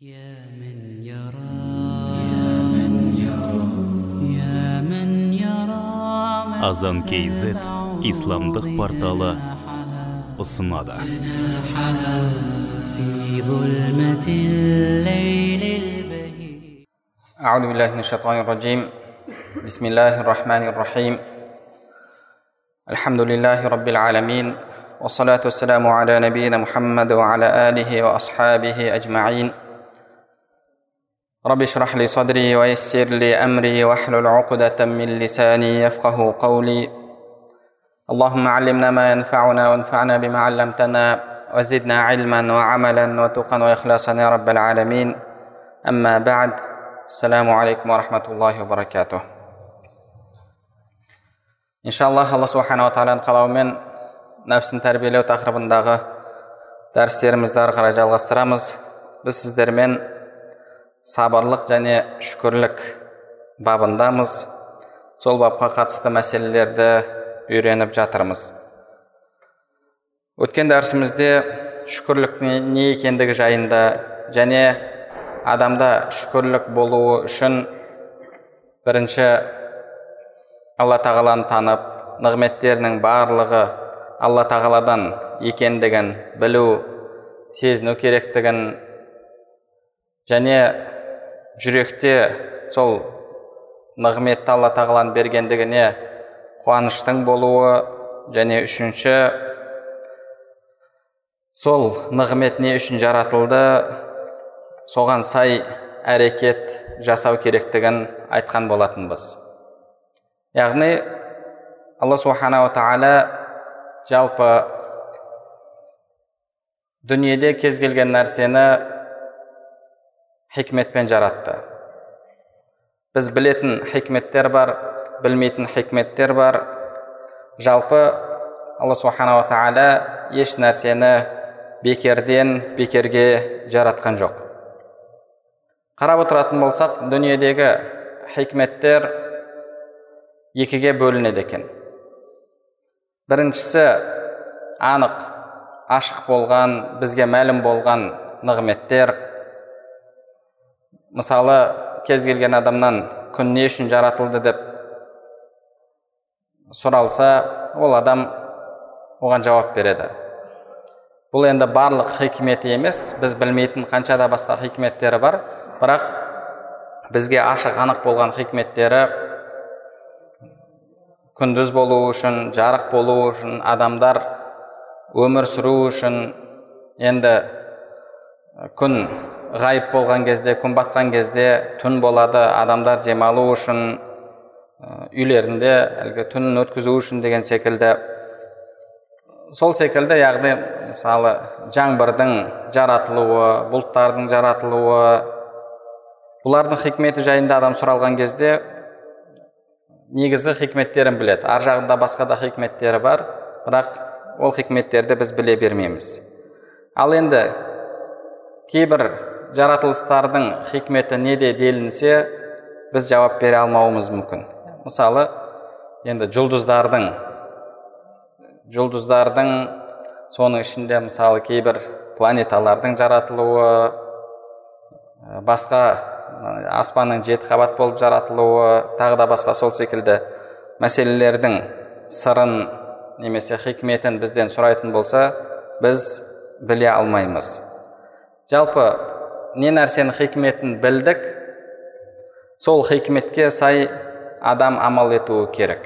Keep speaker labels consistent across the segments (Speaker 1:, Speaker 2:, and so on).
Speaker 1: يا من يرى يا من يرى يا من يرى
Speaker 2: азан kz исламдық порталы ұсынады
Speaker 1: في ظلمة الليل البهيج
Speaker 3: أعوذ بالله من الشيطان الرجيم بسم الله الرحمن الرحيم الحمد لله رب العالمين والصلاة والسلام على نبينا محمد وعلى آله وأصحابه أجمعين رب اشرح لي صدري ويسر لي أمري واحلل عقدة من لساني يفقه قولي اللهم علمنا ما ينفعنا وانفعنا بما علمتنا وزدنا علما وعملا وتقا وإخلاصا يا رب العالمين أما بعد السلام عليكم ورحمة الله وبركاته иншаллах алла субханала тағаланың қалауымен нәпсін тәрбиелеу тақырыбындағы дәрістерімізді ары қарай жалғастырамыз біз сіздермен сабырлық және шүкірлік бабындамыз. Сол бапқа қатысты мәселелерді үйреніп жатырмыз. Өткен дәрісімізде шүкірлік не не екендігі жайында және адамда шүкірлік болуы үшін бірінші алла тағаланы танып нығметтерінің барлығы алла тағаладан екендігін білу сезіну керектігін және жүректе сол нығметті алла тағаланың бергендігіне қуаныштың болуы және үшінші сол нығмет не үшін жаратылды соған сай әрекет жасау керектігін айтқан болатынбыз. Яғни алла субханала тағала жалпы дүниеде кез келген нәрсені хикметпен жаратты біз білетін хикметтер бар білмейтін хикметтер бар жалпы алла субханала тағала еш нәрсені бекерден бекерге жаратқан жоқ қарап отыратын болсақ дүниедегі хикметтер екіге бөлінеді екен біріншісі анық ашық болған бізге мәлім болған нығметтер мысалы кез келген адамнан күн не үшін жаратылды? деп сұралса ол адам оған жауап береді. Бұл енді барлық хикметі емес біз білмейтін қанша да басқа хикметтері бар. Бірақ бізге ашық анық болған хикметтері күндіз болу үшін жарық болу үшін адамдар өмір сүру үшін енді күн ғайып болған кезде күн батқан кезде түн болады адамдар демалу үшін үйлерінде әлгі түнін өткізу үшін деген секілді. Сол секілді яғни мысалы жаңбырдың жаратылуы бұлттардың жаратылуы бұлардың хикметі жайында адам сұралған кезде негізгі хикметтерін біледі. Ар жағында басқа да хикметтері бар бірақ ол хикметтерді біз біле бермейміз. Ал енді кейбір жаратылыстардың хикметі неде делінсе біз жауап бере алмауымыз мүмкін. Мысалы енді жұлдыздардың жұлдыздардың соның ішінде мысалы кейбір планеталардың жаратылуы басқа аспанның жеті қабат болып жаратылуы тағы да басқа сол секілді мәселелердің сырын немесе хикметін бізден сұрайтын болса біз біле алмаймыз. Жалпы не нәрсенің хикметін білдік сол хикметке сай адам амал етуі керек.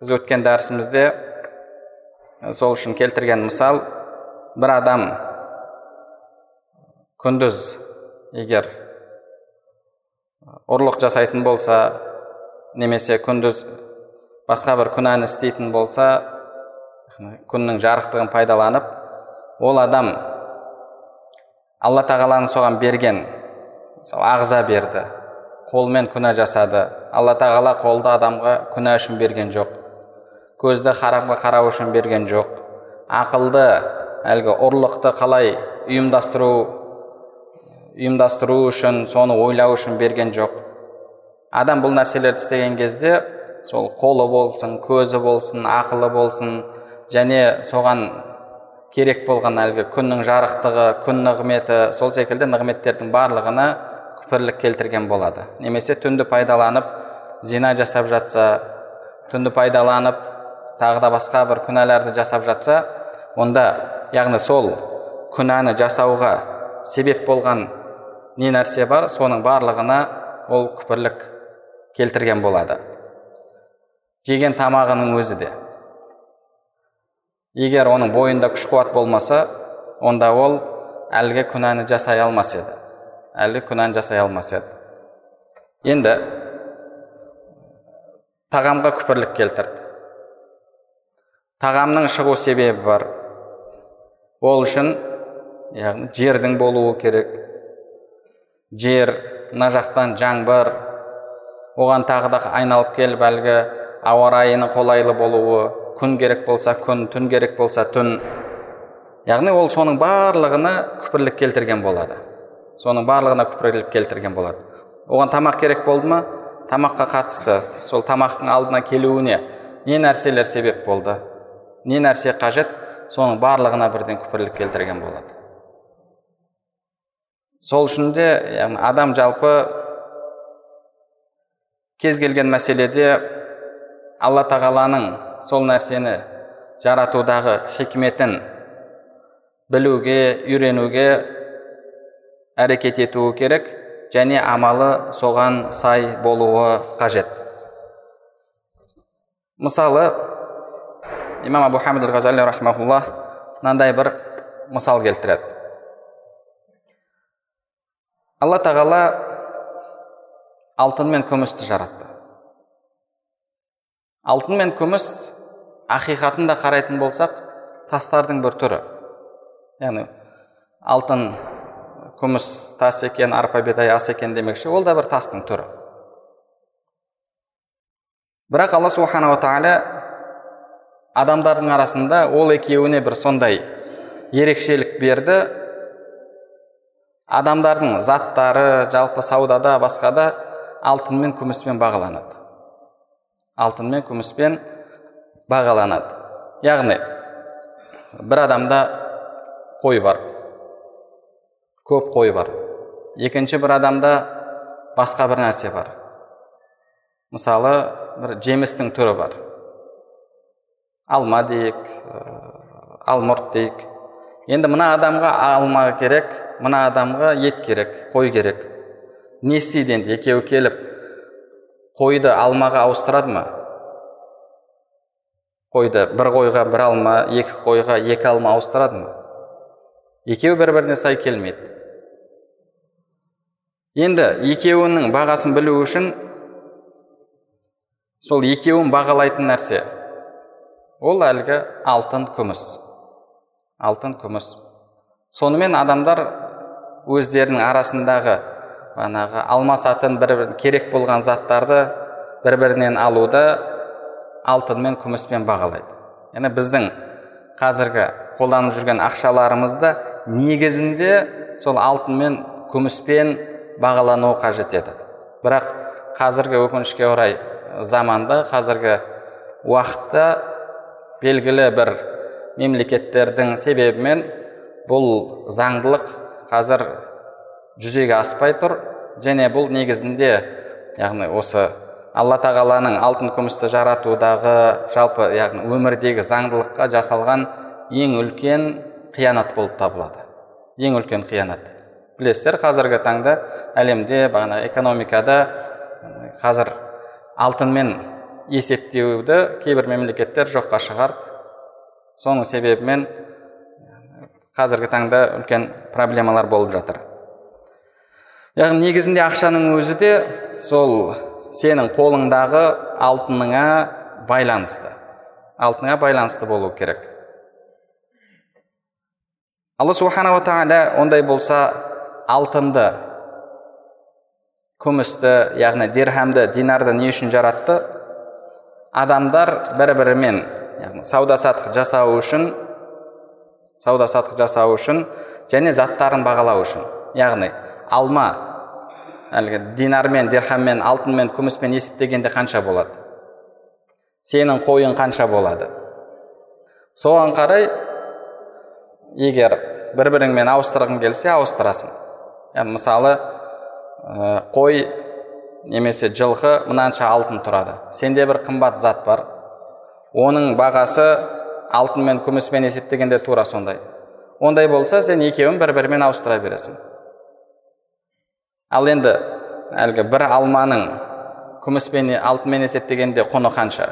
Speaker 3: Біз өткен дәрісімізде сол үшін келтірген мысал бір адам күндіз егер ұрлық жасайтын болса немесе күндіз басқа бір күнәні істейтін болса күннің жарықтығын пайдаланып ол адам алла тағаланың соған берген мысалы ағза берді қолмен күнә жасады. Алла тағала қолды адамға күнә үшін берген жоқ. Көзді харамға қарау үшін берген жоқ. Ақылды әлгі ұрлықты қалай ұйымдастыру ұйымдастыру үшін соны ойлау үшін берген жоқ. Адам бұл нәрселерді істеген кезде сол қолы болсын көзі болсын ақылы болсын және соған керек болған әлгі күннің жарықтығы күн нығметі сол секілді нығметтердің барлығына күпірлік келтірген болады. Немесе түнді пайдаланып зина жасап жатса түнді пайдаланып тағы да басқа бір күнәларды жасап жатса онда яғни сол күнәні жасауға себеп болған не нәрсе бар соның барлығына ол күпірлік келтірген болады. Жеген тамағының өзі де. Егер оның бойында күш қуат болмаса онда ол әлгі күнәні жасай алмас еді. Әлгі күнәні жасай алмас еді. Енді тағамға күпірлік келтірді. Тағамның шығу себебі бар. Ол үшін яғни жердің болуы керек. Жер мына жақтан жаңбыр оған тағы да айналып келіп әлгі ауа райының қолайлы болуы күн керек болса күн түн керек болса түн. Яғни ол соның барлығына күпірлік келтірген болады. Соның барлығына күпірлік келтірген болады. Оған тамақ керек болды ма? Тамаққа қатысты. Сол тамақтың алдына келуіне не нәрселер себеп болды? Не нәрсе қажет? Соның барлығына бірден күпірлік келтірген болады. Сол үшін де яғни адам жалпы кез келген мәселеде алла тағаланың сол нәрсені жаратудағы хикметін білуге үйренуге әрекет етуі керек және амалы соған сай болуы қажет. Мысалы имам абу хамид ал ғазали рахмаулла мынандай бір мысал келтіреді. Алла тағала алтын мен күмісті жаратты. Алтын мен күміс ақиқатында қарайтын болсақ тастардың бір түрі. Яғни алтын күміс тас екен арпа бидай ас екен демекші ол да бір тастың түрі. Бірақ алла субханала тағала адамдардың арасында ол екеуіне бір сондай ерекшелік берді. Адамдардың заттары жалпы саудада басқада алтын мен күміспен бағаланады. Алтын мен күміспен бағаланады. Яғни бір адамда қой бар көп қой бар. Екінші бір адамда басқа бір нәрсе бар. Мысалы бір жемістің түрі бар. Алма дейік алмұрт дейік. Енді мына адамға алма керек мына адамға ет керек қой керек. Не істейді енді екеуі келіп қойды алмаға ауыстырады ма? Қойды бір қойға бір алма екі қойға екі алма ауыстырады ма? Екеуі бір біріне сай келмейді. Енді екеуінің бағасын білу үшін сол екеуін бағалайтын нәрсе. Ол әлгі алтын күміс. Алтын күміс. Сонымен адамдар өздерінің арасындағы бағанағы алмасатын бір керек болған заттарды бір бірінен алуды алтын мен күміспен бағалайды. Яғни біздің қазіргі қолданып жүрген ақшаларымызды негізінде сол алтын мен күміспен бағалануы қажет еді. Бірақ қазіргі өкінішке орай заманда қазіргі уақытта белгілі бір мемлекеттердің себебімен бұл заңдылық қазір жүзеге аспай тұр. Және бұл негізінде яғни осы алла тағаланың алтын күмісті жаратудағы жалпы яғни өмірдегі заңдылыққа жасалған ең үлкен қиянат болып табылады. Ең үлкен қиянат. Білесіздер қазіргі таңда әлемде бағана экономикада қазір алтынмен есептеуді кейбір мемлекеттер жоққа шығарды. Соның себебімен қазіргі таңда үлкен проблемалар болып жатыр. Яғни негізінде ақшаның өзі де сол сенің қолыңдағы алтыныңа байланысты. Алтыныңа байланысты болу керек. Алла субханала тағала ондай болса алтынды күмісті яғни дирхамды динарды не үшін жаратты? Адамдар бір бірімен яғни сауда саттық жасау үшін сауда саттық жасау үшін және заттарын бағалау үшін. Яғни алма әлгі динармен дирхаммен алтынмен күміспен есептегенде қанша болады? Сенің қойың қанша болады? Соған қарай егер бір біріңмен ауыстырғың келсе ауыстырасың. Яғни мысалы қой немесе жылқы мынанша алтын тұрады. Сенде бір қымбат зат бар. Оның бағасы алтын мен күміспен есептегенде тура сондай. Ондай болса сен екеуін бір бірімен ауыстыра бересің. Ал енді әлгі бір алманың күміспен алтынмен есептегенде құны қанша?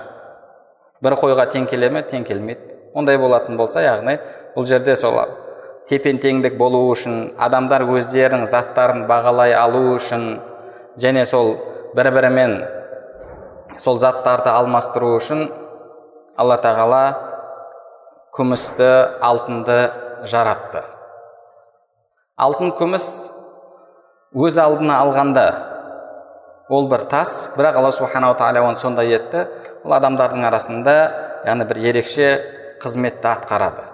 Speaker 3: бір қойға тең келе ме? Тең келмейді. Ондай болатын болса яғни бұл жерде сол тепен теңдік болу үшін адамдар өздерінің заттарын бағалай алу үшін және сол бір бірімен сол заттарды алмастыру үшін алла тағала күмісті алтынды жаратты. Алтын күміс өз алдына алғанда ол бір тас бірақ алла субханала тағала оны сондай етті. Бұл адамдардың арасында яғни бір ерекше қызметті атқарады.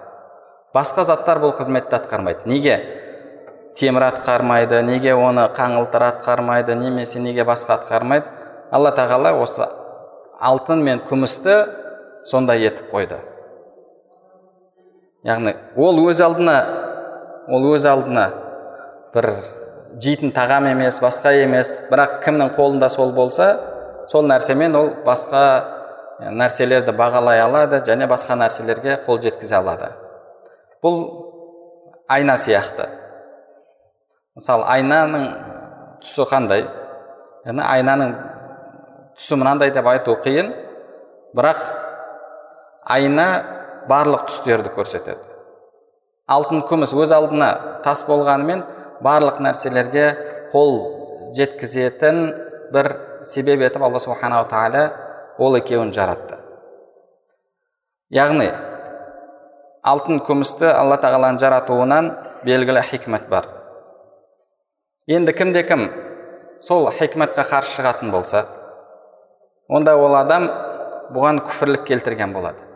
Speaker 3: Басқа заттар бұл қызметті атқармайды. Неге темір атқармайды неге оны қаңылтыр атқармайды немесе неге басқа атқармайды? Алла тағала осы алтын мен күмісті сондай етіп қойды. Яғни ол өз алдына ол өз алдына бір жейтін тағам емес басқа емес бірақ кімнің қолында сол болса сол нәрсемен ол басқа нәрселерді бағалай алады және басқа нәрселерге қол жеткізе алады. Бұл айна сияқты. Мысалы айнаның түсі қандай? Яғни айнаның түсі мынандай деп айту қиын бірақ айна барлық түстерді көрсетеді. Алтын күміс өз алдына тас болғанымен барлық нәрселерге қол жеткізетін бір себеп етіп алла субханала тағала ол екеуін жаратты. Яғни алтын күмісті алла тағаланың жаратуынан белгілі хикмет бар. Енді кімде кім сол хикметке қарсы шығатын болса онда ол адам бұған күфірлік келтірген болады.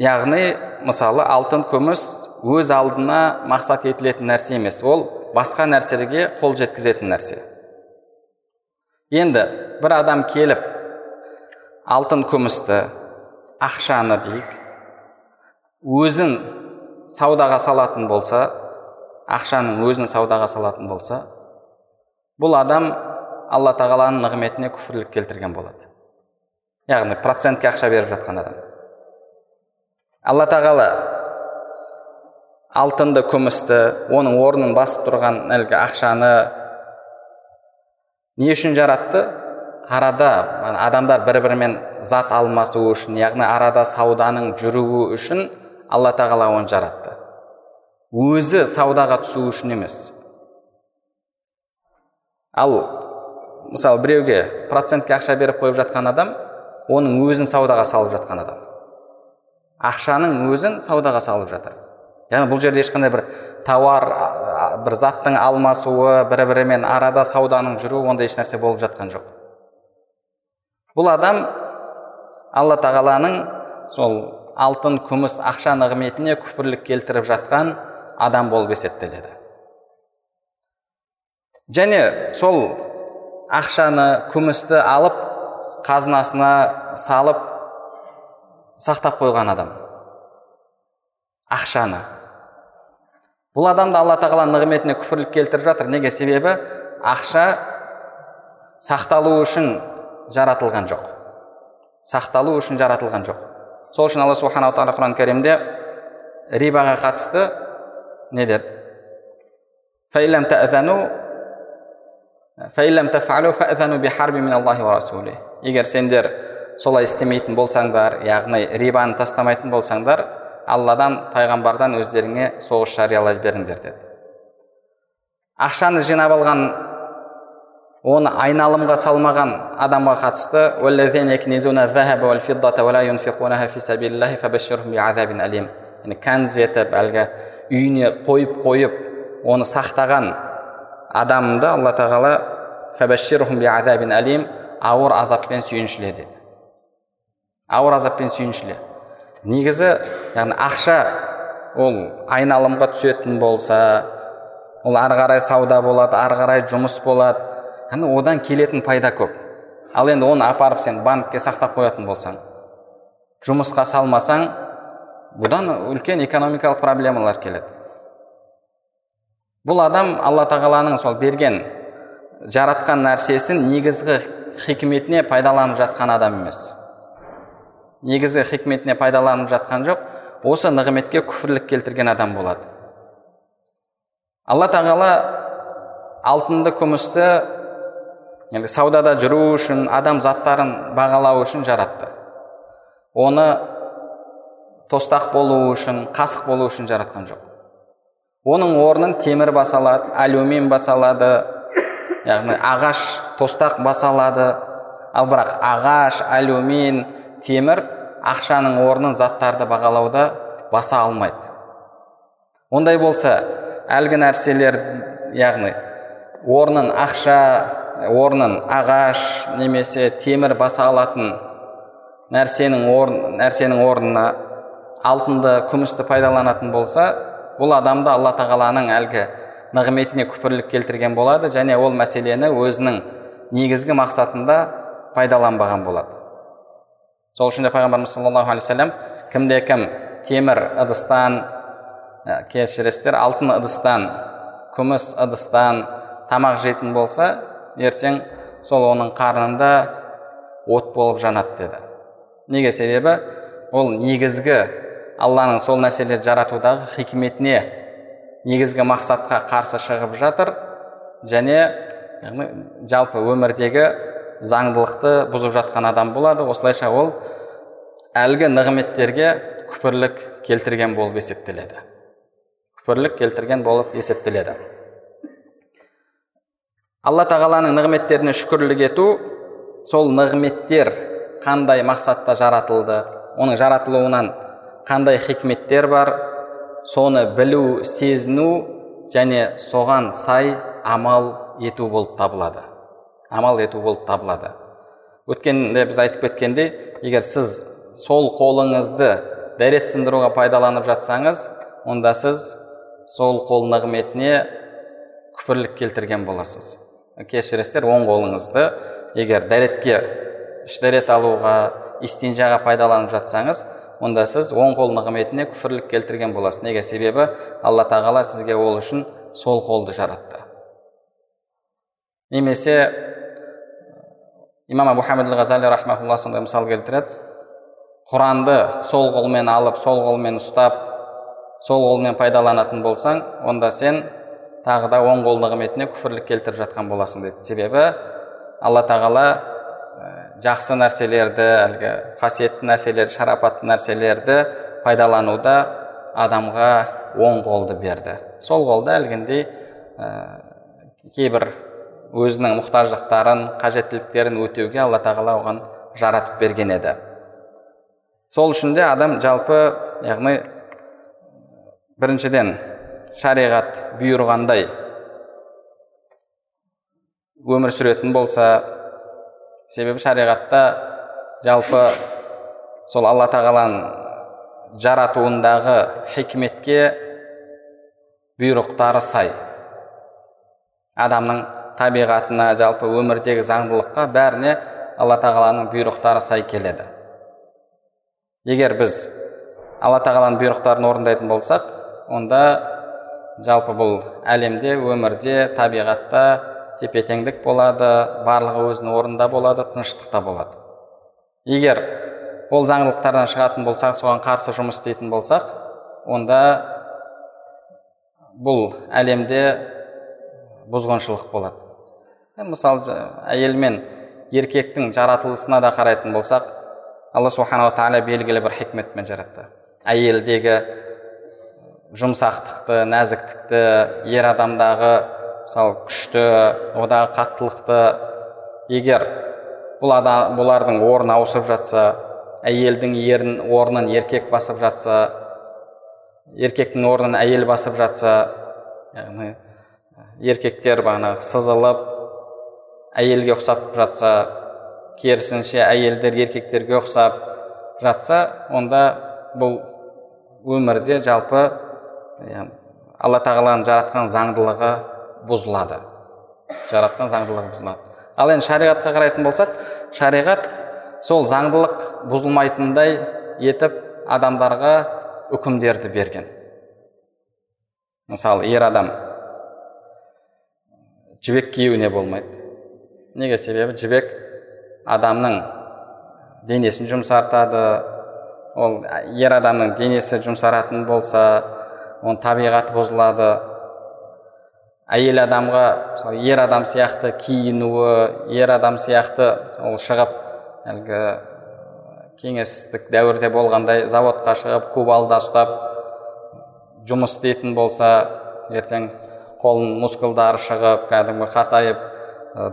Speaker 3: Яғни мысалы алтын күміс өз алдына мақсат етілетін нәрсе емес ол басқа нәрселерге қол жеткізетін нәрсе. Енді бір адам келіп алтын күмісті ақшаны дейік өзін саудаға салатын болса ақшаның өзін саудаға салатын болса бұл адам алла тағаланың нығметіне күфірлік келтірген болады. Яғни процентке ақша беріп жатқан адам. Алла тағала алтынды күмісті оның орнын басып тұрған әлгі ақшаны не үшін жаратты? Арада адамдар бір бірімен зат алмасу үшін яғни арада сауданың жүруі үшін алла тағала оны жаратты. Өзі саудаға түсу үшін емес. Ал мысалы біреуге процентке ақша беріп қойып жатқан адам оның өзін саудаға салып жатқан адам. Ақшаның өзін саудаға салып жатыр. Яғни бұл жерде ешқандай бір тауар бір заттың алмасуы бір бірімен арада сауданың жүруі ондай ешнәрсе болып жатқан жоқ. Бұл адам алла тағаланың сол алтын күміс ақша нығметіне күпірлік келтіріп жатқан адам болып есептеледі. Және сол ақшаны күмісті алып қазынасына салып сақтап қойған адам. Ақшаны. Бұл адамды алла тағала нығметіне күпірлік келтіріп жатыр. Неге? Себебі ақша сақталу үшін жаратылған жоқ. Сақталу үшін жаратылған жоқ. Сол үшін алла субханала тағала құран кәрімде рибаға қатысты не деді? Егер сендер солай істемейтін болсаңдар яғни рибаны тастамайтын болсаңдар алладан пайғамбардан өздеріңе соғыс жариялай беріңдер деді. Ақшаны жинап алған оны айналымға салмаған адамға қатысты кәніз етіп әлгі үйіне қойып қойып оны сақтаған адамды алла тағала ауыр азаппен сүйіншіле деді. Ауыр азаппен сүйіншіле негізі яғни ақша ол айналымға түсетін болса ол ары қарай сауда болады ары қарай жұмыс болады. Яғни одан келетін пайда көп. Ал енді оны апарып сен банкке сақтап қоятын болсаң жұмысқа салмасаң бұдан үлкен экономикалық проблемалар келеді. Бұл адам алла тағаланың сол берген жаратқан нәрсесін негізгі хикметіне пайдаланып жатқан адам емес. Негізгі хикметіне пайдаланып жатқан жоқ осы нығметке күфірлік келтірген адам болады. Алла тағала алтынды күмісті саудада жүру үшін адам заттарын бағалау үшін жаратты. Оны тостақ болу үшін қасық болу үшін жаратқан жоқ. Оның орнын темір басалады алюмин басалады яғни ағаш тостақ басалады. Ал бірақ ағаш алюмин темір ақшаның орнын заттарды бағалауда баса алмайды. Ондай болса әлгі нәрселер яғни орнын ақша орнын ағаш немесе темір баса алатын нәрсенің орын нәрсенің орнына алтынды күмісті пайдаланатын болса бұл адамды алла тағаланың әлгі нығметіне күпірлік келтірген болады және ол мәселені өзінің негізгі мақсатында пайдаланбаған болады. Сол үшін де пайғамбарымыз саллаллаху алейхи вассалам кімде кім темір ыдыстан ә, кешіресіздер алтын ыдыстан күміс ыдыстан тамақ жейтін болса ертең сол оның қарнында от болып жанады деді неге себебі ол негізгі алланың сол нәрселерді жаратудағы хикметіне негізгі мақсатқа қарсы шығып жатыр және жалпы өмірдегі заңдылықты бұзып жатқан адам болады. Осылайша ол әлгі нығметтерге күпірлік келтірген болып есептеледі. Күпірлік келтірген болып есептеледі. Алла тағаланың нығметтеріне шүкірлік ету сол нығметтер қандай мақсатта жаратылды оның жаратылуынан қандай хикметтер бар соны білу сезіну және соған сай амал ету болып табылады. Амал ету болып табылады. Өткенде біз айтып кеткендей егер сіз сол қолыңызды дәрет сындыруға пайдаланып жатсаңыз онда сіз сол қол нығметіне күпірлік келтірген боласыз. Кешіресіздер оң қолыңызды егер дәретке іш дәрет алуға истинжаға пайдаланып жатсаңыз онда сіз оң қол нығметіне күфірлік келтірген боласыз. Неге? Себебі алла тағала сізге ол үшін сол қолды жаратты. Немесе имам абу хамид ғазали рахмаулла сондай мысал келтіреді құранды сол қолмен алып сол қолмен ұстап сол қолмен пайдаланатын болсаң онда сен тағы да оң қол нығметіне күфірлік келтіріп жатқан боласың дейді. Себебі алла тағала жақсы нәрселерді әлгі қасиетті нәрселерді шарапатты нәрселерді пайдалануда адамға оң қолды берді. Сол қолды әлгіндей ә, кейбір өзінің мұқтаждықтарын қажеттіліктерін өтеуге алла тағала оған жаратып берген еді. Сол үшін де адам жалпы яғни біріншіден шариғат бұйырғандай өмір сүретін болса себебі шариғатта жалпы сол алла тағаланың жаратуындағы хикметке бұйрықтары сай. Адамның табиғатына жалпы өмірдегі заңдылыққа бәріне алла тағаланың бұйрықтары сай келеді. Егер біз алла тағаланың бұйрықтарын орындайтын болсақ онда жалпы бұл әлемде өмірде табиғатта тепе теңдік болады барлығы өзінің орнында болады тыныштықта болады. Егер ол заңдылықтардан шығатын болсақ соған қарсы жұмыс істейтін болсақ онда бұл әлемде бұзғыншылық болады. Мысалы әйел мен еркектің жаратылысына да қарайтын болсақ алла субханала тағала белгілі бір хикметпен жаратты. Әйелдегі жұмсақтықты нәзіктікті ер адамдағы мысалы күшті одағы қаттылықты егер бұл адам бұлардың орны ауысып жатса әйелдің ерін орнын еркек басып жатса еркектің орнын әйел басып жатса яғни еркектер бағанағы сызылып әйелге ұқсап жатса керісінше әйелдер еркектерге ұқсап жатса онда бұл өмірде жалпы алла тағаланың жаратқан заңдылығы бұзылады. Жаратқан заңдылығы бұзылады. Ал енді шариғатқа қарайтын болсақ шариғат сол заңдылық бұзылмайтындай етіп адамдарға үкімдерді берген. Мысалы ер адам жібек киюіне болмайды. Неге себебі жібек адамның денесін жұмсартады ол ер адамның денесі жұмсаратын болса оның табиғаты бұзылады. Әйел адамға мысалы ер адам сияқты киінуі ер адам сияқты ол шығып әлгі кеңестік дәуірде болғандай заводқа шығып кубалда ұстап жұмыс істейтін болса ертең қолын мускулдары шығып кәдімгі қатайып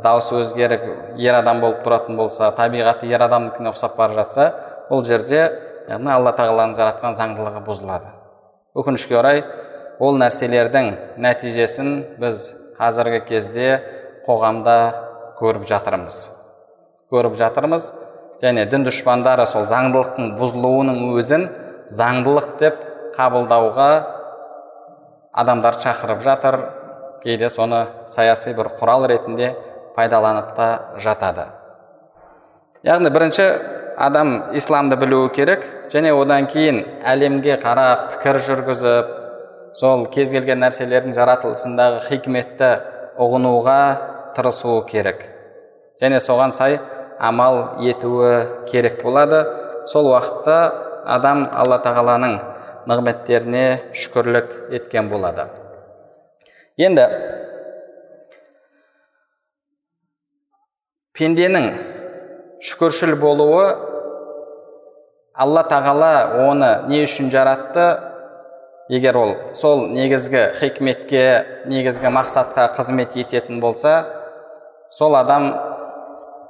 Speaker 3: дауысы өзгеріп ер адам болып тұратын болса табиғаты ер адамдікіне ұқсап бара жатса бұл жерде яғни алла тағаланың жаратқан заңдылығы бұзылады. Өкінішке орай ол нәрселердің нәтижесін біз қазіргі кезде қоғамда көріп жатырмыз. Көріп жатырмыз және дін дұшпандары сол заңдылықтың бұзылуының өзін заңдылық деп қабылдауға адамдар шақырып жатыр кейде соны саяси бір құрал ретінде пайдаланып та жатады. Яғни бірінші адам исламды білуі керек және одан кейін әлемге қарап пікір жүргізіп сол кез келген нәрселердің жаратылысындағы хикметті ұғынуға тырысуы керек. Және соған сай амал етуі керек болады. Сол уақытта адам алла тағаланың нығметтеріне шүкірлік еткен болады. Енді пенденің шүкіршіл болуы алла тағала оны не үшін жаратты? Егер ол сол негізгі хикметке негізгі мақсатқа қызмет ететін болса сол адам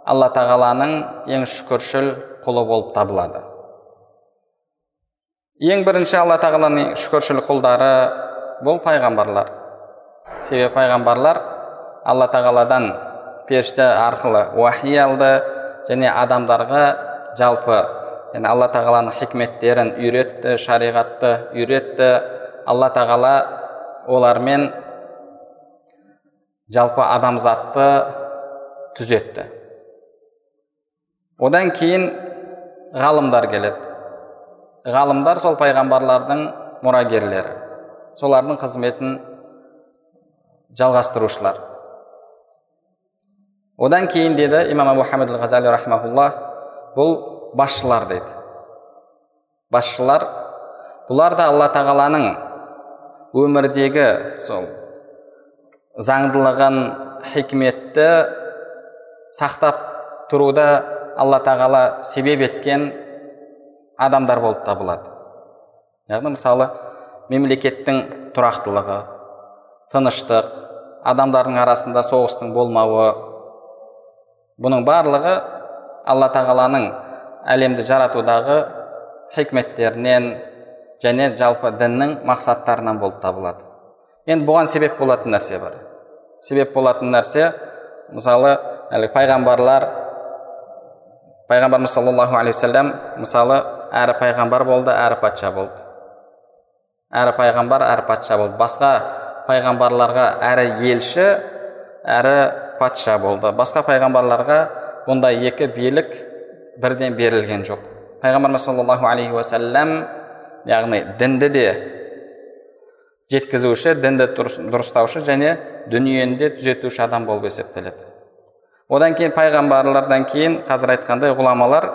Speaker 3: алла тағаланың ең шүкіршіл құлы болып табылады. Ең бірінші алла тағаланың шүкіршіл құлдары бұл пайғамбарлар. Себебі пайғамбарлар алла тағаладан періште арқылы уахи алды және адамдарға жалпы yani алла тағаланың хикметтерін үйретті шариғатты үйретті алла тағала олармен жалпы адамзатты түзетті одан кейін ғалымдар келеді ғалымдар сол пайғамбарлардың мұрагерлері солардың қызметін жалғастырушылар. Одан кейін деді имам абу хамид ғазали рахмаулла бұл басшылар дейді басшылар бұлар да алла тағаланың өмірдегі сол заңдылығын хикметті сақтап тұруда алла тағала себеп еткен адамдар болып табылады. Яғни мысалы мемлекеттің тұрақтылығы тыныштық адамдардың арасында соғыстың болмауы. Бұның барлығы алла тағаланың әлемді жаратудағы хикметтерінен және жалпы діннің мақсаттарынан болып табылады. Енді бұған себеп болатын нәрсе бар. Себеп болатын нәрсе мысалы әлгі пайғамбарлар пайғамбарымыз саллаллаху алейхи уассалам мысалы әрі пайғамбар болды әрі патша болды. Әрі пайғамбар әрі патша болды. Басқа пайғамбарларға әрі елші әрі патша болды басқа пайғамбарларға бұндай екі билік бірден берілген жоқ пайғамбарымыз саллаллаху алейхи уассалам яғни дінді де жеткізуші дінді дұрыстаушы және дүниені де түзетуші адам болып есептеледі одан кейін пайғамбарлардан кейін қазір айтқандай ғұламалар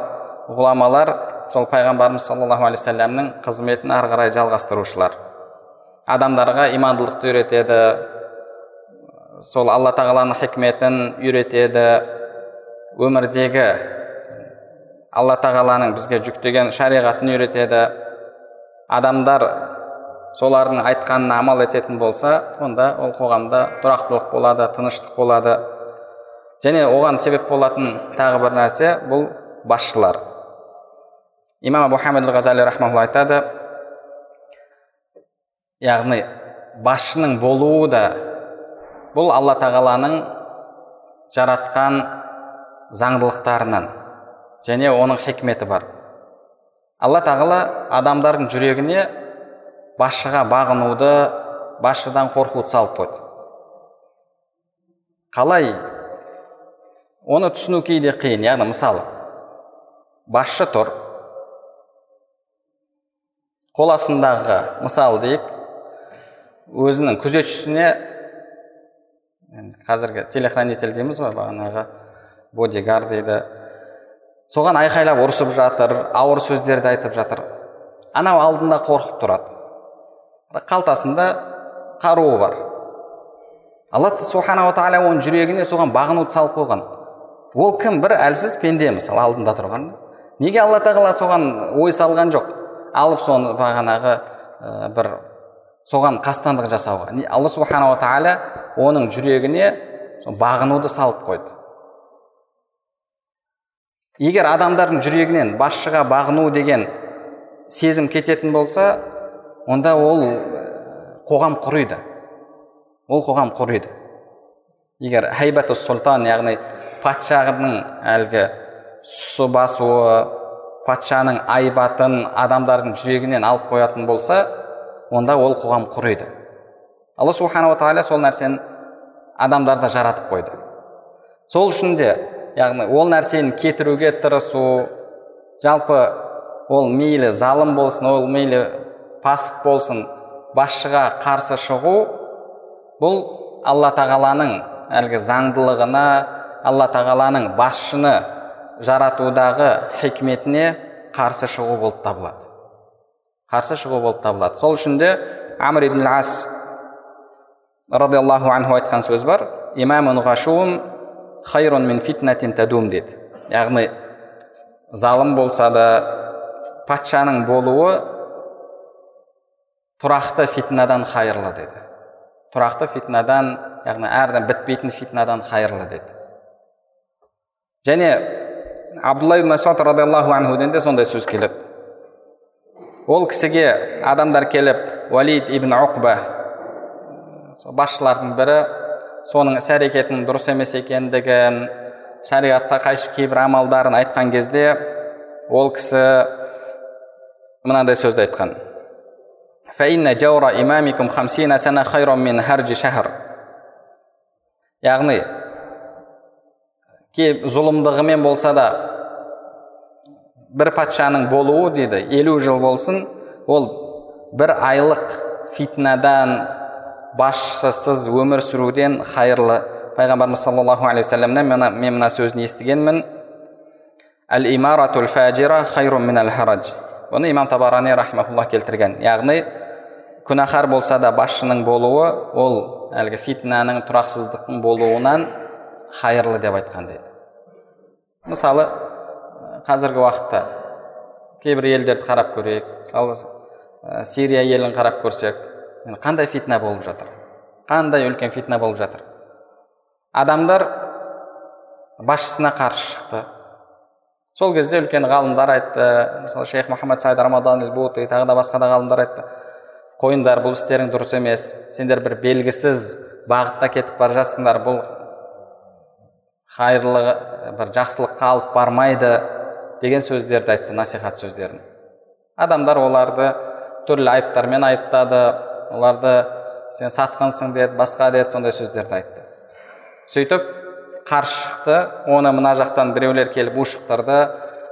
Speaker 3: ғұламалар сол пайғамбарымыз саллаллаху алейхи қызметін ары қарай жалғастырушылар адамдарға имандылықты үйретеді. Сол алла тағаланың хикметін үйретеді. Өмірдегі алла тағаланың бізге жүктеген шариғатын үйретеді. Адамдар солардың айтқанына амал ететін болса онда ол қоғамда тұрақтылық болады тыныштық болады. Және оған себеп болатын тағы бір нәрсе бұл басшылар. Имам абу хамид ғазали айтады яғни басшының болуы да бұл алла тағаланың жаратқан заңдылықтарынан және оның хикметі бар. Алла тағала адамдардың жүрегіне басшыға бағынуды басшыдан қорқуды салып қойды. Қалай? Оны түсіну кейде қиын. Яғни мысалы басшы тұр қол астындағы мысалы дейік өзінің күзетшісіне қазіргі телохранитель дейміз ғой бағанағы бодигар дейді. Соған айқайлап ұрысып жатыр ауыр сөздерді айтып жатыр. Анау алдында қорқып тұрады. Қалтасында қаруы бар. Алла субханала тағала оның жүрегіне соған бағынуды салып қойған. Ол кім? Бір әлсіз пенде мысалы алдында тұрған. Неге алла тағала соған ой салған жоқ? Алып соны бағанағы ә, бір соған қастандық жасауға. Алла субханала тағала оның жүрегіне бағынуды салып қойды. Егер адамдардың жүрегінен басшыға бағыну деген сезім кететін болса онда ол қоғам құриды ол қоғам құриды егер хайбату сұлтан яғни патшаның әлгі сұсы басуы патшаның айбатын адамдардың жүрегінен алып қоятын болса онда ол қоғам құриды алла субханала тағала сол нәрсені адамдарда жаратып қойды. Сол үшін де яғни ол нәрсені кетіруге тырысу жалпы ол мейлі залым болсын ол мейлі пасық болсын басшыға қарсы шығу бұл алла тағаланың әлгі заңдылығына алла тағаланың басшыны жаратудағы хикметіне қарсы шығу болып табылады. Қарсы шығу болып табылады. Сол үшін де амр ибн ас радиаллаху анху айтқан сөз бар. Имамун хайрун мин фитнатин тадум деді. Яғни залым болса да патшаның болуы тұрақты фитнадан хайырлы деді. Тұрақты фитнадан яғни әрдайым бітпейтін фитнадан хайырлы деді. Және абдулла ибн масуд радиаллаху анхуден де сондай сөз келеді ол кісіге адамдар келіп уалид ибн уқба басшылардың бірі соның іс әрекетінің дұрыс емес екендігін шариғатқа қайшы кейбір амалдарын айтқан кезде ол кісі мынандай сөзді айтқан. Яғни зұлымдығымен болса да бір патшаның болуы дейді елу жыл болсын ол бір айлық фитнадан басшысыз өмір сүруден хайырлы. Пайғамбарымыз саллаллаху алейхи уассаламнан мен мына сөзін естігенмін. Әл имаратул фәжира хайрун харадж бұны имам табарани рахмаулла келтірген. Яғни күнәһар болса да басшының болуы ол әлгі фитнаның тұрақсыздықтың болуынан хайырлы деп айтқан дейді. Мысалы қазіргі уақытта кейбір елдерді қарап көрейік. Мысалы сирия елін қарап көрсек қандай фитна болып жатыр? Қандай үлкен фитна болып жатыр? Адамдар басшысына қарсы шықты. Сол кезде үлкен ғалымдар айтты мысалы шейх мұхаммад сайд рамадан тағы да басқа да ғалымдар айтты қойыңдар бұл істерің дұрыс емес сендер бір белгісіз бағытта кетіп бара жатсыңдар бұл қайырлы бір жақсылыққа алып бармайды деген сөздерді айтты насихат сөздерін. Адамдар оларды түрлі айыптармен айыптады оларды сен сатқынсың деді басқа деді сондай сөздерді айтты. Сөйтіп қарсы шықты оны мына жақтан біреулер келіп ушықтырды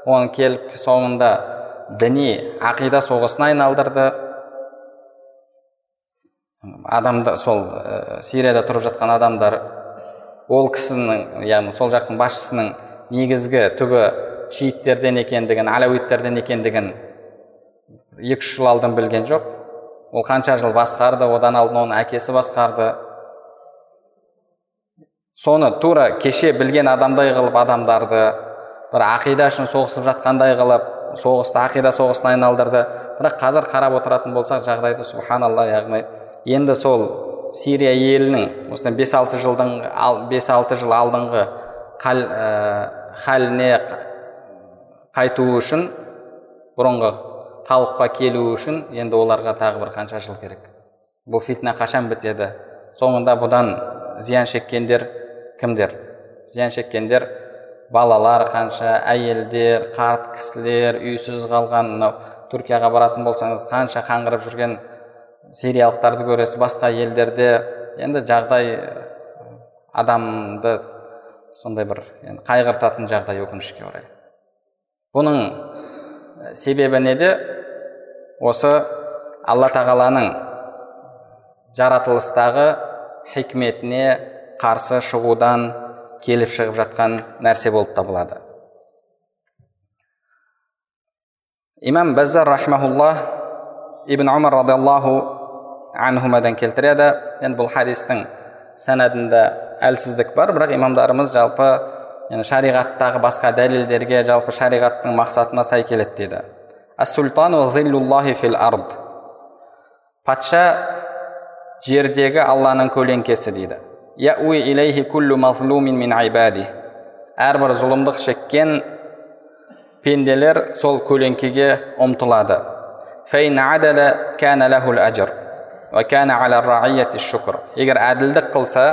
Speaker 3: оны келіп соңында діни ақида соғысына айналдырды. Адамда сол ә, сирияда тұрып жатқан адамдар ол кісінің яғни сол жақтың басшысының негізгі түбі шииттерден екендігін алауиттерден екендігін екі үш жыл алдын білген жоқ. Ол қанша жыл басқарды одан алдын оның әкесі басқарды. Соны тура кеше білген адамдай қылып адамдарды бір ақида үшін соғысып жатқандай қылып соғысты ақида соғысына айналдырды. Бірақ қазір қарап отыратын болсақ жағдайды субханалла яғни енді сол сирия елінің осыдан бес алты жылдың бес алты жыл алдыңғы қал, ә, халіне қайту үшін бұрынғы қалыпқа келу үшін енді оларға тағы бір қанша жыл керек. Бұл фитна қашан бітеді? Соңында бұдан зиян шеккендер кімдер? Зиян шеккендер балалар қанша әйелдер қарт кісілер үйсіз қалған мынау түркияға баратын болсаңыз қанша қаңғырып жүрген сириялықтарды көресіз басқа елдерде. Енді жағдай адамды сондай бір енді қайғыртатын жағдай өкінішке орай. Бұның себебі неде? Осы алла тағаланың жаратылыстағы хикметіне қарсы шығудан келіп шығып жатқан нәрсе болып табылады. Имам бәззар рахмаулла ибн умар радиаллаху анхумадан келтіреді. Енді бұл хадистің сәнәдінде әлсіздік бар бірақ имамдарымыз жалпы yani шариғаттағы басқа дәлелдерге жалпы шариғаттың мақсатына сай келеді дейді. Ард. Патша жердегі алланың көлеңкесі дейді. Әрбір зұлымдық шеккен пенделер сол көлеңкеге ұмтылады. Егер әділдік қылса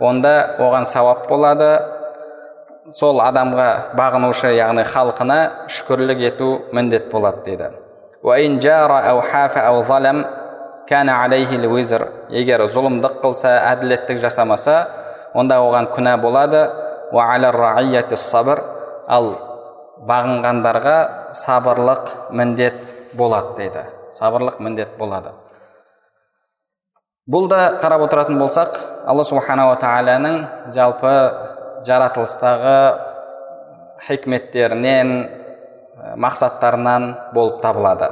Speaker 3: онда оған сауап болады сол адамға бағынушы яғни халқына шүкірлік ету міндет болады дейді. Егер зұлымдық қылса әділеттік жасамаса онда оған күнә болады. Ал бағынғандарға сабырлық міндет болады дейді. Сабырлық міндет болады. Бұл да қарап отыратын болсақ алла субханала тағаланың жалпы жаратылыстағы хикметтерінен мақсаттарынан болып табылады.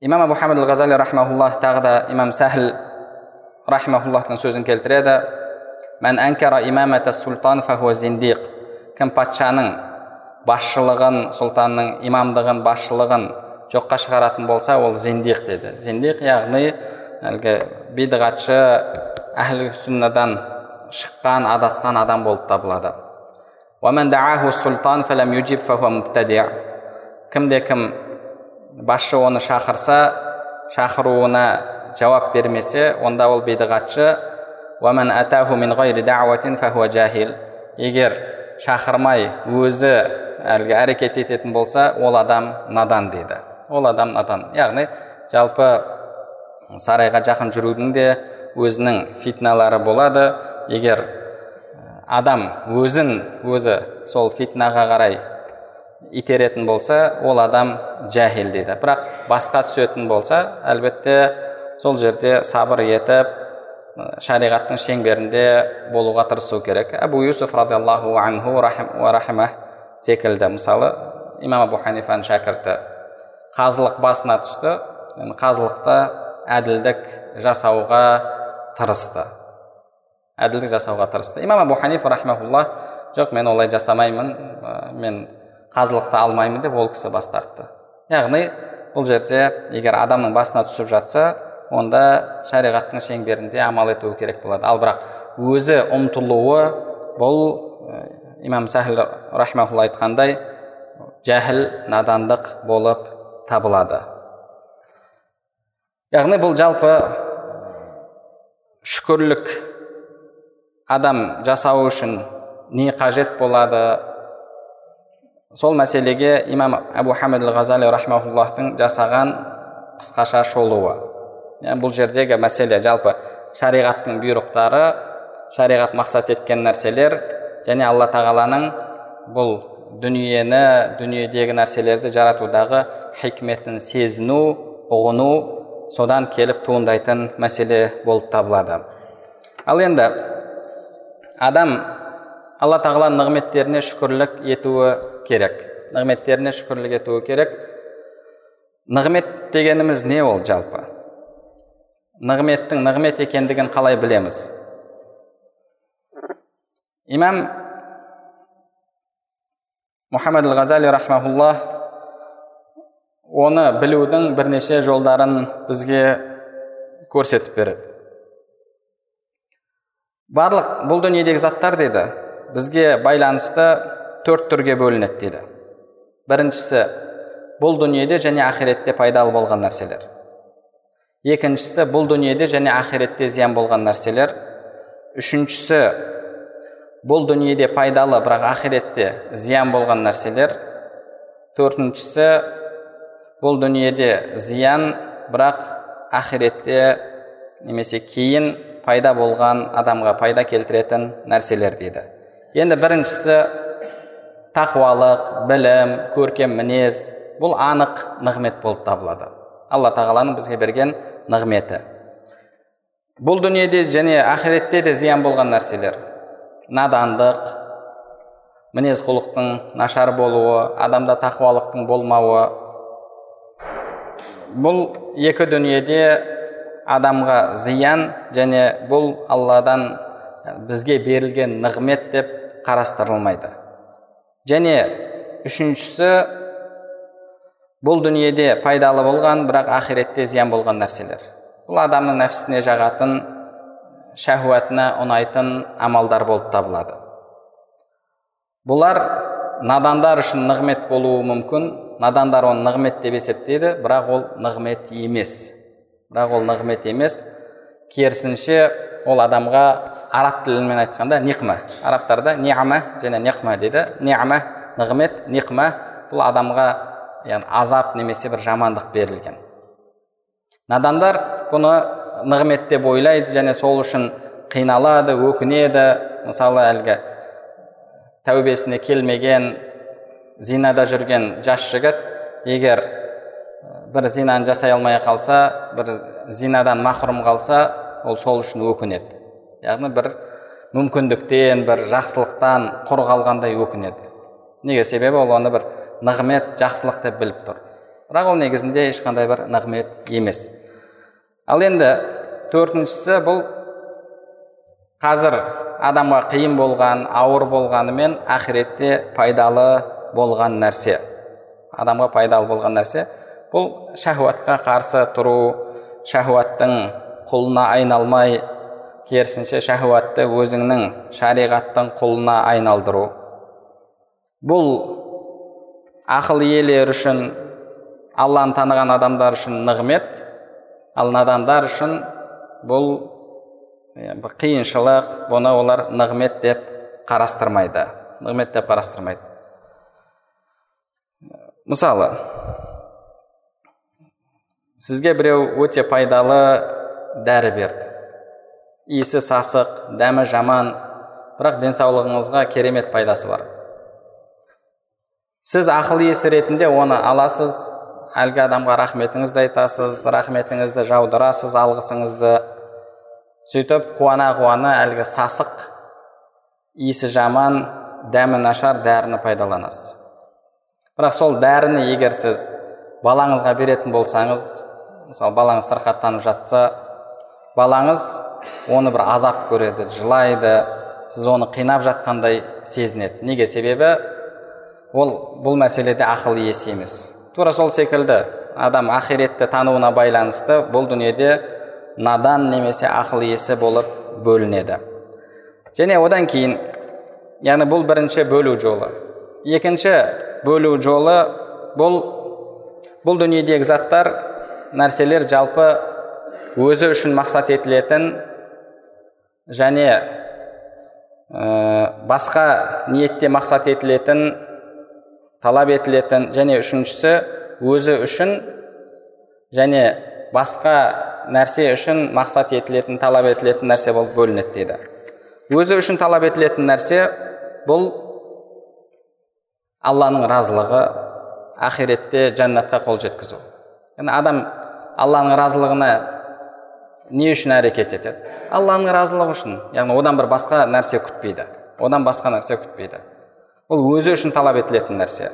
Speaker 3: Имам абу ғазали рахмауллах тағы да имам сәхіл рахмауллахтың сөзін келтіреді. Мән султан зиндиқ кім патшаның басшылығын сұлтанның имамдығын басшылығын жоққа шығаратын болса ол зиндиқ деді. Зиндиқ яғни әлгі бидғатшы әхлі сүннадан шыққан адасқан адам болып табылады. Кімде кім басшы оны шақырса шақыруына жауап бермесе онда ол бидғатшы егер шақырмай өзі әлгі әрекет ететін болса ол адам надан дейді. Ол адам надан. Яғни жалпы сарайға жақын жүрудің де өзінің фитналары болады егер адам өзін өзі сол фитнаға қарай итеретін болса ол адам жәһил дейді. Бірақ басқа түсетін болса әлбетте сол жерде сабыр етіп шариғаттың шеңберінде болуға тырысу керек. Әбу юсуф радиаллаху анху рахима секілді. Мысалы имам абу ханифаның шәкірті қазылық басына түсті. Қазылықта әділдік жасауға тырысты. Әділдік жасауға тырысты. Имам абу ханифа рахмаулла жоқ мен олай жасамаймын мен қазылықты алмаймын деп ол кісі бас тартты. Яғни бұл жерде егер адамның басына түсіп жатса онда шариғаттың шеңберінде амал етуі керек болады. Ал бірақ өзі ұмтылуы бұл имам сәхіл рахмаулла айтқандай жәһіл надандық болып табылады. Яғни бұл жалпы шүкірлік адам жасау үшін не қажет болады? Сол мәселеге имам әбу хамид ғазали рахмауллахтың жасаған қысқаша шолуы. Бұл жердегі мәселе жалпы шариғаттың бұйрықтары шариғат мақсат еткен нәрселер және алла тағаланың бұл дүниені дүниедегі нәрселерді жаратудағы хикметін сезіну ұғыну содан келіп туындайтын мәселе болып табылады. Ал енді адам алла тағала нығметтеріне шүкірлік етуі керек. Нығметтеріне шүкірлік етуі керек. Нығмет дегеніміз не ол жалпы? Нығметтің нығмет екендігін қалай білеміз? Имам мұхаммад ғазали рахмаулла оны білудің бірнеше жолдарын бізге көрсетіп береді. Барлық бұл дүниедегі заттар деді бізге байланысты төрт түрге бөлінеді дейді. Біріншісі бұл дүниеде және ақиретте пайдалы болған нәрселер. Екіншісі бұл дүниеде және ақиретте зиян болған нәрселер. Үшіншісі бұл дүниеде пайдалы бірақ ақиретте зиян болған нәрселер. Төртіншісі бұл дүниеде зиян бірақ ақиретте немесе кейін пайда болған адамға пайда келтіретін нәрселер дейді. Енді біріншісі тақуалық білім көркем мінез бұл анық нығмет болып табылады. Алла тағаланың бізге берген нығметі. Бұл дүниеде және ақиретте де зиян болған нәрселер. Надандық мінез құлықтың нашар болуы адамда тақуалықтың болмауы. Бұл екі дүниеде адамға зиян және бұл алладан бізге берілген нығмет деп қарастырылмайды. Және үшіншісі бұл дүниеде пайдалы болған бірақ ақиретте зиян болған нәрселер. Бұл адамның нәпсісіне жағатын шәһуатына ұнайтын амалдар болып табылады. Бұлар надандар үшін нығмет болуы мүмкін надандар оны нығмет деп есептейді бірақ ол нығмет емес. Бірақ ол нығмет емес. Керісінше ол адамға араб тілімен айтқанда ниқма арабтарда ниама және неқма дейді. Ниама нығмет ниқма бұл адамға яғни азап немесе бір жамандық берілген. Надандар бұны нығмет деп ойлайды және сол үшін қиналады өкінеді. Мысалы әлгі тәубесіне келмеген зинада жүрген жас жігіт егер бір зинаны жасай алмай қалса бір зинадан махрұм қалса ол сол үшін өкінеді. Яғни бір мүмкіндіктен бір жақсылықтан құр қалғандай өкінеді. Неге? Себебі ол оны бір нығмет жақсылық деп біліп тұр. Бірақ ол негізінде ешқандай бір нығмет емес. Ал енді төртіншісі бұл қазір адамға қиын болған ауыр болғанымен ақиретте пайдалы болған нәрсе. Адамға пайдалы болған нәрсе бұл шахуатқа қарсы тұру шахуаттың құлына айналмай керісінше шахуатты өзіңнің шариғаттың құлына айналдыру. Бұл ақыл иелері үшін алланы таныған адамдар үшін нығмет ал надандар үшін бұл қиыншылық бұны олар нығмет деп қарастырмайды. Нығмет деп қарастырмайды. Мысалы сізге біреу өте пайдалы дәрі берді иісі сасық дәмі жаман бірақ денсаулығыңызға керемет пайдасы бар сіз ақыл иесі ретінде оны аласыз әлгі адамға рахметіңізді айтасыз рахметіңізді жаудырасыз алғысыңызды сөйтіп қуана қуана әлгі сасық иісі жаман дәмі нашар дәріні пайдаланасыз бірақ сол дәріні егер сіз балаңызға беретін болсаңыз мысалы балаңыз сырқаттанып жатса балаңыз оны бір азап көреді жылайды сіз оны қинап жатқандай сезінеді. Неге? Себебі ол бұл мәселеде ақыл иесі емес. Тура сол секілді адам ақиретті тануына байланысты бұл дүниеде надан немесе ақыл иесі болып бөлінеді. Және одан кейін яғни бұл бірінші бөлу жолы. Екінші бөлу жолы бұл бұл дүниедегі заттар нәрселер жалпы өзі үшін мақсат етілетін және басқа ниетте мақсат етілетін талап етілетін және үшіншісі өзі үшін және басқа нәрсе үшін мақсат етілетін талап етілетін нәрсе болып бөлінеді дейді. Өзі үшін талап етілетін нәрсе бұл алланың разылығы ақиретте жәннатқа қол жеткізу яғни адам алланың разылығына не үшін әрекет етеді алланың разылығы үшін яғни одан бір басқа нәрсе күтпейді одан басқа нәрсе күтпейді бұл өзі үшін талап етілетін нәрсе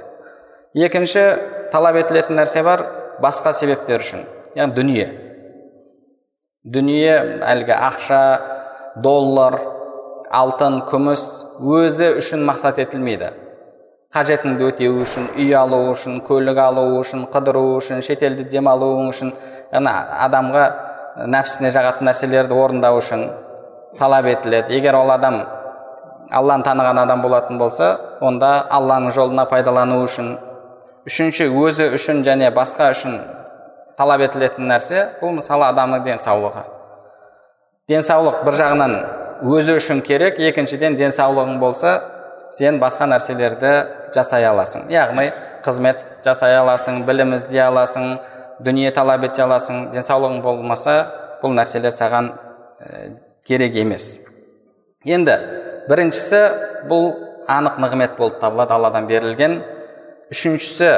Speaker 3: екінші талап етілетін нәрсе бар басқа себептер үшін яғни дүние дүние әлгі ақша доллар алтын күміс өзі үшін мақсат етілмейді қажетіңді өтеу үшін үй алу үшін көлік алу үшін қыдыру үшін шетелде демалуың үшін яғни адамға нәпсісіне жағатын нәрселерді орындау үшін талап етіледі. Егер ол адам алланы таныған адам болатын болса онда алланың жолына пайдалану үшін үшінші өзі үшін және басқа үшін талап етілетін нәрсе бұл мысалы адамның денсаулығы. Денсаулық бір жағынан өзі үшін керек екіншіден денсаулығың болса сен басқа нәрселерді жасай аласың. Яғни қызмет жасай аласың білім іздей аласың дүние талап ете аласың денсаулығың болмаса бұл нәрселер саған керек емес. Енді біріншісі бұл анық нығмет болып табылады алладан берілген. Үшіншісі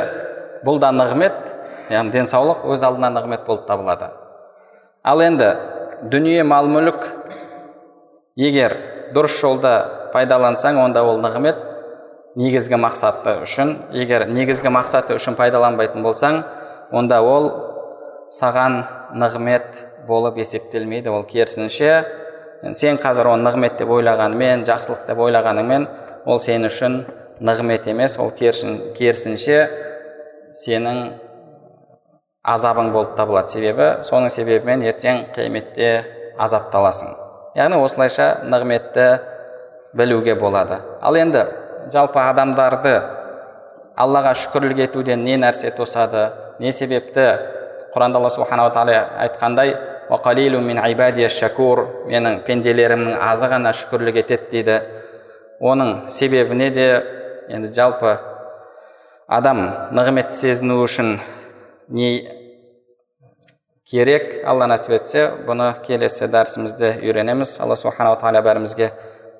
Speaker 3: бұл да нығмет яғни денсаулық өз алдына нығмет болып табылады. Ал енді дүние мал мүлік егер дұрыс жолда пайдалансаң онда ол нығмет негізгі мақсаты үшін егер негізгі мақсаты үшін пайдаланбайтын болсаң онда ол саған нығмет болып есептелмейді. Ол керісінше сен қазір оны нығмет деп ойлағанымен жақсылық деп ойлағаныңмен ол сен үшін нығмет емес. Ол керісінше сенің азабың болып табылады. Себебі соның себебімен ертең қияметте азапталасың. Яғни осылайша нығметті білуге болады. Ал енді жалпы адамдарды аллаға шүкірлік етуден не нәрсе тосады не себепті? Құранда алла субханала тағала айтқандай шакур менің пенделерімнің азы ғана шүкірлік етеді дейді. Оның себебіне де енді жалпы адам нығмет сезіну үшін не керек алла нәсіп етсе бұны келесі дәрісімізде үйренеміз. Алла субханала тағала бәрімізге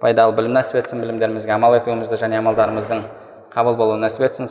Speaker 3: пайдалы білім нәсіп етсін білімдерімізге амал етуімізді және амалдарымыздың қабыл болуын нәсіп етсін.